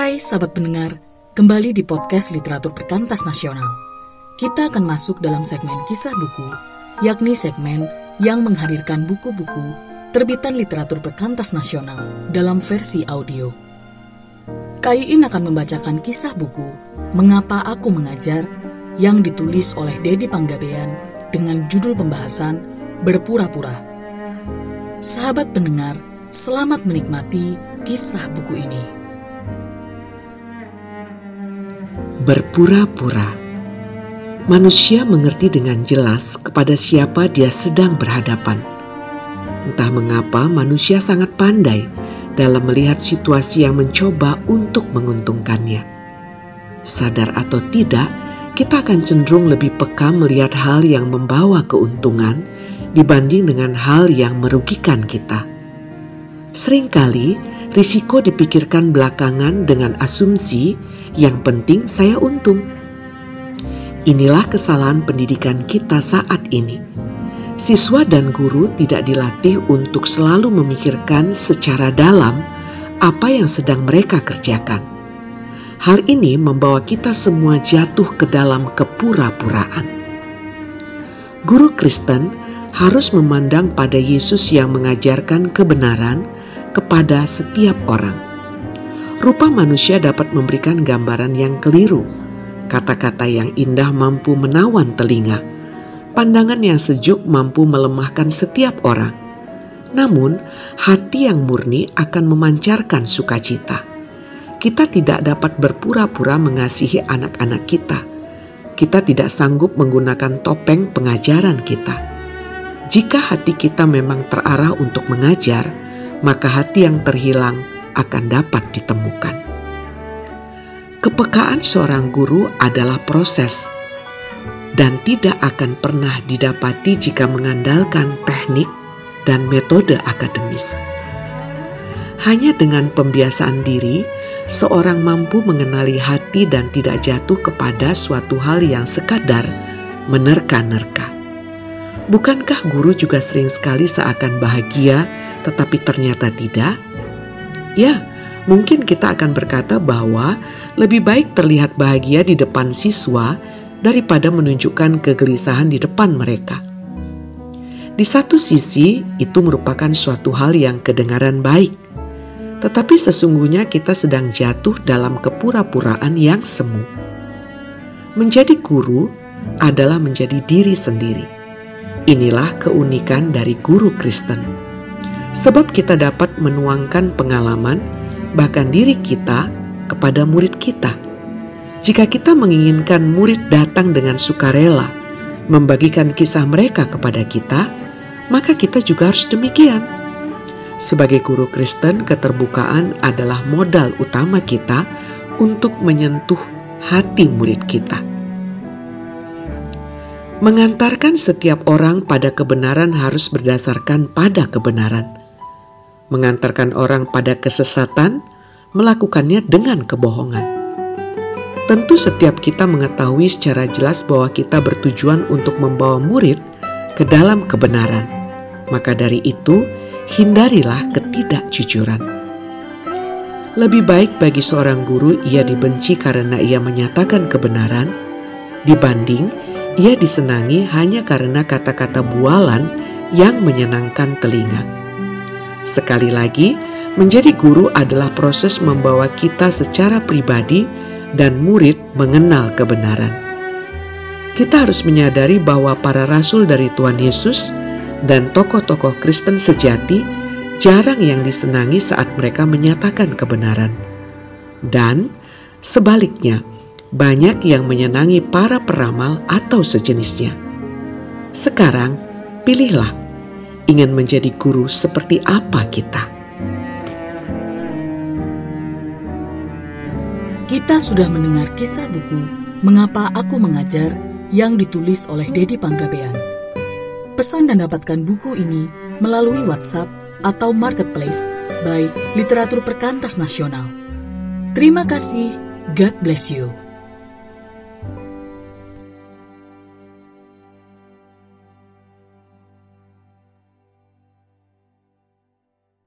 Hai sahabat pendengar, kembali di podcast Literatur Perkantas Nasional. Kita akan masuk dalam segmen kisah buku, yakni segmen yang menghadirkan buku-buku terbitan literatur perkantas nasional dalam versi audio. Kaiin akan membacakan kisah buku Mengapa Aku Mengajar yang ditulis oleh Dedi Panggabean dengan judul pembahasan Berpura-pura. Sahabat pendengar, selamat menikmati kisah buku ini. Berpura-pura Manusia mengerti dengan jelas kepada siapa dia sedang berhadapan. Entah mengapa manusia sangat pandai dalam melihat situasi yang mencoba untuk menguntungkannya. Sadar atau tidak, kita akan cenderung lebih peka melihat hal yang membawa keuntungan dibanding dengan hal yang merugikan kita. Seringkali risiko dipikirkan belakangan dengan asumsi yang penting saya untung. Inilah kesalahan pendidikan kita saat ini. Siswa dan guru tidak dilatih untuk selalu memikirkan secara dalam apa yang sedang mereka kerjakan. Hal ini membawa kita semua jatuh ke dalam kepura-puraan. Guru Kristen harus memandang pada Yesus yang mengajarkan kebenaran kepada setiap orang. Rupa manusia dapat memberikan gambaran yang keliru. Kata-kata yang indah mampu menawan telinga. Pandangan yang sejuk mampu melemahkan setiap orang. Namun, hati yang murni akan memancarkan sukacita. Kita tidak dapat berpura-pura mengasihi anak-anak kita. Kita tidak sanggup menggunakan topeng pengajaran kita. Jika hati kita memang terarah untuk mengajar, maka hati yang terhilang akan dapat ditemukan. Kepekaan seorang guru adalah proses dan tidak akan pernah didapati jika mengandalkan teknik dan metode akademis. Hanya dengan pembiasaan diri, seorang mampu mengenali hati dan tidak jatuh kepada suatu hal yang sekadar menerka-nerka. Bukankah guru juga sering sekali seakan bahagia tetapi ternyata tidak? Ya, mungkin kita akan berkata bahwa lebih baik terlihat bahagia di depan siswa daripada menunjukkan kegelisahan di depan mereka. Di satu sisi, itu merupakan suatu hal yang kedengaran baik, tetapi sesungguhnya kita sedang jatuh dalam kepura-puraan yang semu. Menjadi guru adalah menjadi diri sendiri. Inilah keunikan dari guru Kristen sebab kita dapat menuangkan pengalaman, bahkan diri kita, kepada murid kita. Jika kita menginginkan murid datang dengan sukarela, membagikan kisah mereka kepada kita, maka kita juga harus demikian. Sebagai guru Kristen, keterbukaan adalah modal utama kita untuk menyentuh hati murid kita. Mengantarkan setiap orang pada kebenaran harus berdasarkan pada kebenaran mengantarkan orang pada kesesatan, melakukannya dengan kebohongan. Tentu, setiap kita mengetahui secara jelas bahwa kita bertujuan untuk membawa murid ke dalam kebenaran. Maka dari itu, hindarilah ketidakjujuran. Lebih baik bagi seorang guru ia dibenci karena ia menyatakan kebenaran, dibanding ia disenangi hanya karena kata-kata bualan yang menyenangkan telinga. Sekali lagi, menjadi guru adalah proses membawa kita secara pribadi dan murid mengenal kebenaran. Kita harus menyadari bahwa para rasul dari Tuhan Yesus dan tokoh-tokoh Kristen sejati jarang yang disenangi saat mereka menyatakan kebenaran. Dan sebaliknya, banyak yang menyenangi para peramal atau sejenisnya. Sekarang, pilihlah ingin menjadi guru seperti apa kita. Kita sudah mendengar kisah buku Mengapa Aku Mengajar yang ditulis oleh Dedi Panggabean. Pesan dan dapatkan buku ini melalui WhatsApp atau Marketplace by Literatur Perkantas Nasional. Terima kasih, God bless you.